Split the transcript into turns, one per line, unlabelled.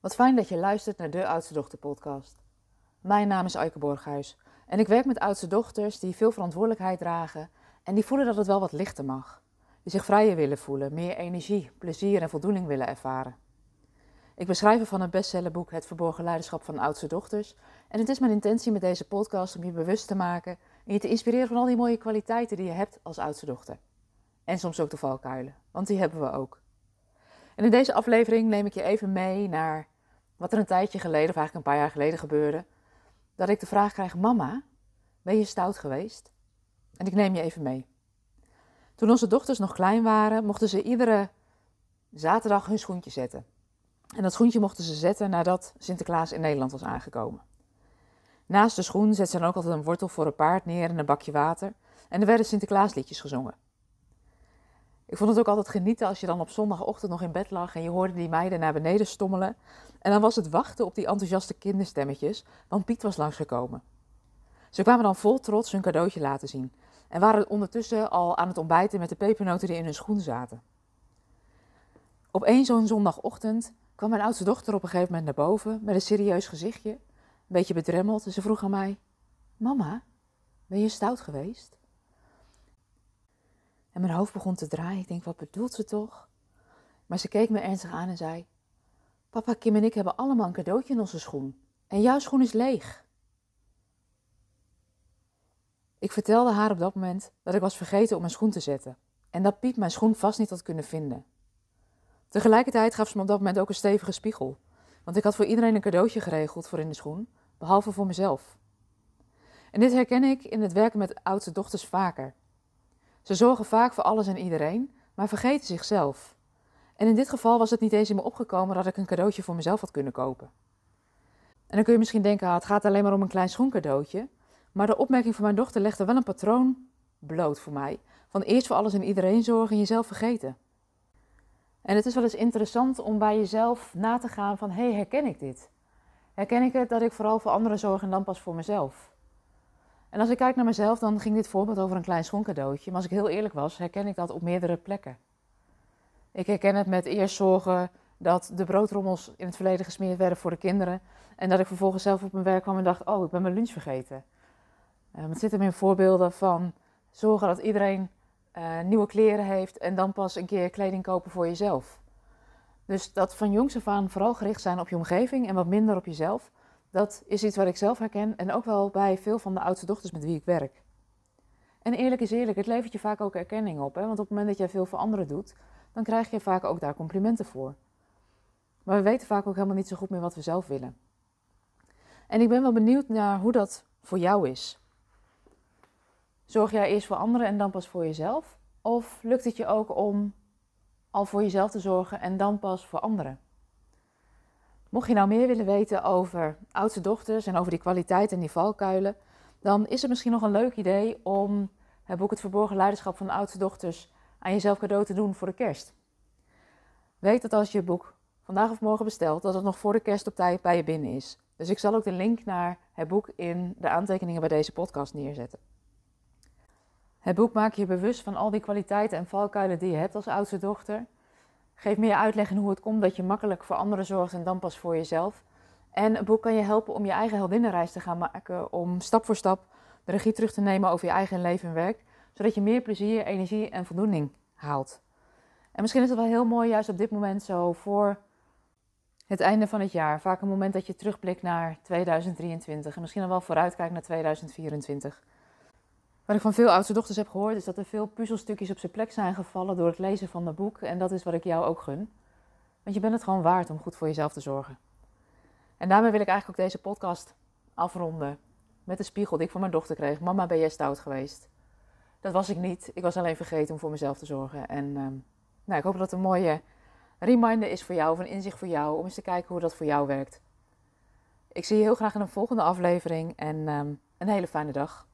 Wat fijn dat je luistert naar de Oudste Dochter podcast. Mijn naam is Aike Borghuis en ik werk met oudste dochters die veel verantwoordelijkheid dragen en die voelen dat het wel wat lichter mag. Die zich vrijer willen voelen, meer energie, plezier en voldoening willen ervaren. Ik beschrijf van het bestsellerboek Het Verborgen Leiderschap van Oudste Dochters en het is mijn intentie met deze podcast om je bewust te maken en je te inspireren van al die mooie kwaliteiten die je hebt als oudste dochter. En soms ook de valkuilen, want die hebben we ook. En in deze aflevering neem ik je even mee naar wat er een tijdje geleden, of eigenlijk een paar jaar geleden gebeurde. Dat ik de vraag krijg: Mama, ben je stout geweest? En ik neem je even mee. Toen onze dochters nog klein waren, mochten ze iedere zaterdag hun schoentje zetten. En dat schoentje mochten ze zetten nadat Sinterklaas in Nederland was aangekomen. Naast de schoen zetten ze dan ook altijd een wortel voor een paard neer en een bakje water. En er werden Sinterklaasliedjes gezongen. Ik vond het ook altijd genieten als je dan op zondagochtend nog in bed lag en je hoorde die meiden naar beneden stommelen. En dan was het wachten op die enthousiaste kinderstemmetjes, want Piet was langsgekomen. Ze kwamen dan vol trots hun cadeautje laten zien en waren ondertussen al aan het ontbijten met de pepernoten die in hun schoen zaten. Op één zo'n zondagochtend kwam mijn oudste dochter op een gegeven moment naar boven met een serieus gezichtje, een beetje bedremmeld, en ze vroeg aan mij: Mama, ben je stout geweest? En mijn hoofd begon te draaien. Ik denk, wat bedoelt ze toch? Maar ze keek me ernstig aan en zei: Papa, Kim en ik hebben allemaal een cadeautje in onze schoen. En jouw schoen is leeg. Ik vertelde haar op dat moment dat ik was vergeten om mijn schoen te zetten. En dat Piet mijn schoen vast niet had kunnen vinden. Tegelijkertijd gaf ze me op dat moment ook een stevige spiegel. Want ik had voor iedereen een cadeautje geregeld voor in de schoen, behalve voor mezelf. En dit herken ik in het werken met oudste dochters vaker. Ze zorgen vaak voor alles en iedereen, maar vergeten zichzelf. En in dit geval was het niet eens in me opgekomen dat ik een cadeautje voor mezelf had kunnen kopen. En dan kun je misschien denken, ah, het gaat alleen maar om een klein schoencadeautje. Maar de opmerking van mijn dochter legde wel een patroon bloot voor mij. Van eerst voor alles en iedereen zorgen en jezelf vergeten. En het is wel eens interessant om bij jezelf na te gaan van, hé, hey, herken ik dit? Herken ik het dat ik vooral voor anderen zorg en dan pas voor mezelf? En als ik kijk naar mezelf, dan ging dit voorbeeld over een klein schoencadeautje. Maar als ik heel eerlijk was, herken ik dat op meerdere plekken. Ik herken het met eerst zorgen dat de broodrommels in het verleden gesmeerd werden voor de kinderen. En dat ik vervolgens zelf op mijn werk kwam en dacht, oh, ik ben mijn lunch vergeten. Um, het zit hem in voorbeelden van zorgen dat iedereen uh, nieuwe kleren heeft en dan pas een keer kleding kopen voor jezelf. Dus dat van jongs af aan vooral gericht zijn op je omgeving en wat minder op jezelf. Dat is iets wat ik zelf herken en ook wel bij veel van de oudste dochters met wie ik werk. En eerlijk is eerlijk, het levert je vaak ook erkenning op. Hè? Want op het moment dat jij veel voor anderen doet, dan krijg je vaak ook daar complimenten voor. Maar we weten vaak ook helemaal niet zo goed meer wat we zelf willen. En ik ben wel benieuwd naar hoe dat voor jou is. Zorg jij eerst voor anderen en dan pas voor jezelf? Of lukt het je ook om al voor jezelf te zorgen en dan pas voor anderen? Mocht je nou meer willen weten over oudste dochters en over die kwaliteit en die valkuilen, dan is het misschien nog een leuk idee om het boek Het Verborgen Leiderschap van Oudste Dochters aan jezelf cadeau te doen voor de kerst. Weet dat als je het boek vandaag of morgen bestelt, dat het nog voor de kerst op tijd bij je binnen is. Dus ik zal ook de link naar het boek in de aantekeningen bij deze podcast neerzetten. Het boek maakt je bewust van al die kwaliteiten en valkuilen die je hebt als oudste dochter. Geef meer uitleg in hoe het komt dat je makkelijk voor anderen zorgt en dan pas voor jezelf. En het boek kan je helpen om je eigen heldinnenreis te gaan maken, om stap voor stap de regie terug te nemen over je eigen leven en werk, zodat je meer plezier, energie en voldoening haalt. En misschien is het wel heel mooi, juist op dit moment zo, voor het einde van het jaar. Vaak een moment dat je terugblikt naar 2023 en misschien dan wel vooruitkijkt naar 2024. Wat ik van veel oudste dochters heb gehoord, is dat er veel puzzelstukjes op zijn plek zijn gevallen door het lezen van het boek. En dat is wat ik jou ook gun. Want je bent het gewoon waard om goed voor jezelf te zorgen. En daarmee wil ik eigenlijk ook deze podcast afronden. Met de spiegel die ik van mijn dochter kreeg. Mama, ben jij stout geweest? Dat was ik niet. Ik was alleen vergeten om voor mezelf te zorgen. En ehm, nou, ik hoop dat het een mooie reminder is voor jou, of een inzicht voor jou, om eens te kijken hoe dat voor jou werkt. Ik zie je heel graag in een volgende aflevering en ehm, een hele fijne dag.